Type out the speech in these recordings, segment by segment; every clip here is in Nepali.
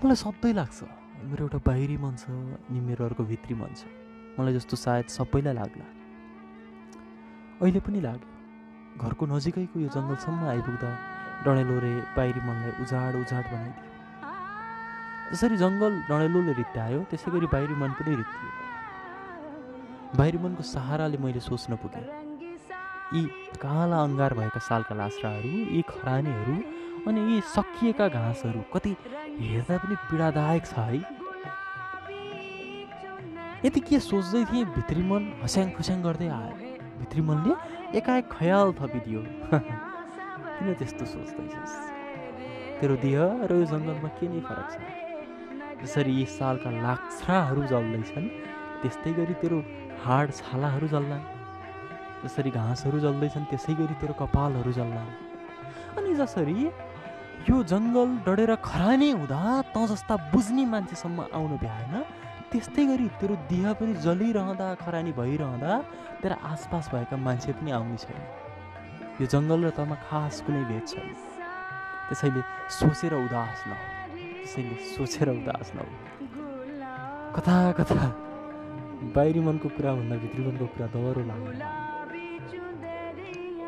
मलाई सधैँ लाग्छ। मेरो एउटा बाहिरी मन छ अनि मेरो अर्को भित्री मन छ। मलाई जस्तो सायद सबैलाई लाग्ला। अहिले पनि लाग्यो। घरको नजिकैको यो जङ्गलसम्म आइपुग्दा डडेलोले बाहिरी मनलाई उजाड उजाड बनाइदियो। जसरी जङ्गल डडेलोले रित्तायो त्यसै गरी बाहिरी मन पनि रित्तियो बाहिरी मनको सहाराले मैले सोच्न पुगेँ। यी काला अङ्गार भएका सालका लास्राहरू यी खरानीहरू अनि यी सकिएका घाँसहरू कति हेर्दा पनि पीडादायक छ है। यति के सोच्दै थिएँ भित्री मन हस्याङ खुस्याङ गर्दै आयो। भित्री मनले एकाएक खयाल थपिदियो। किन त्यस्तो सोच्दैछस्? तेरो देह र यो जङ्गलमा के नै फरक छ? जसरी यी सालका लाक्छाहरू जल्दैछन् त्यस्तै गरी तेरो हाड छालाहरू जल्लान्। जसरी घाँसहरू जल्दैछन् त्यसै गरी तेरो कपालहरू जल्लान्। अनि जसरी यो जङ्गल डढेर खरानी हुँदा त जस्ता बुझ्ने मान्छेसम्म आउनु भ्याएन त्यस्तै गरी तेरो देह पनि जलिरहँदा खरानी भइरहँदा तेरो आसपास भएका मान्छे पनि आउने छैन। यो जङ्गल र तमा खास कुनै भेद छैन। त्यसैले सोचेर उदास नहो। त्यसैले सोचेर उदास नहो। कथा कथा। बाहिरी मनको कुरा भन्दा भित्री मनको कुरा दह्रो लाग्दैन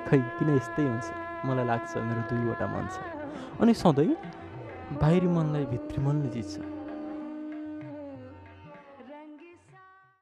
खै किन यस्तै हुन्छ। मलाई लाग्छ मेरो दुईवटा मन छ। अनि सधैँ बाहिरी मनलाई भित्री मनले जित्छ।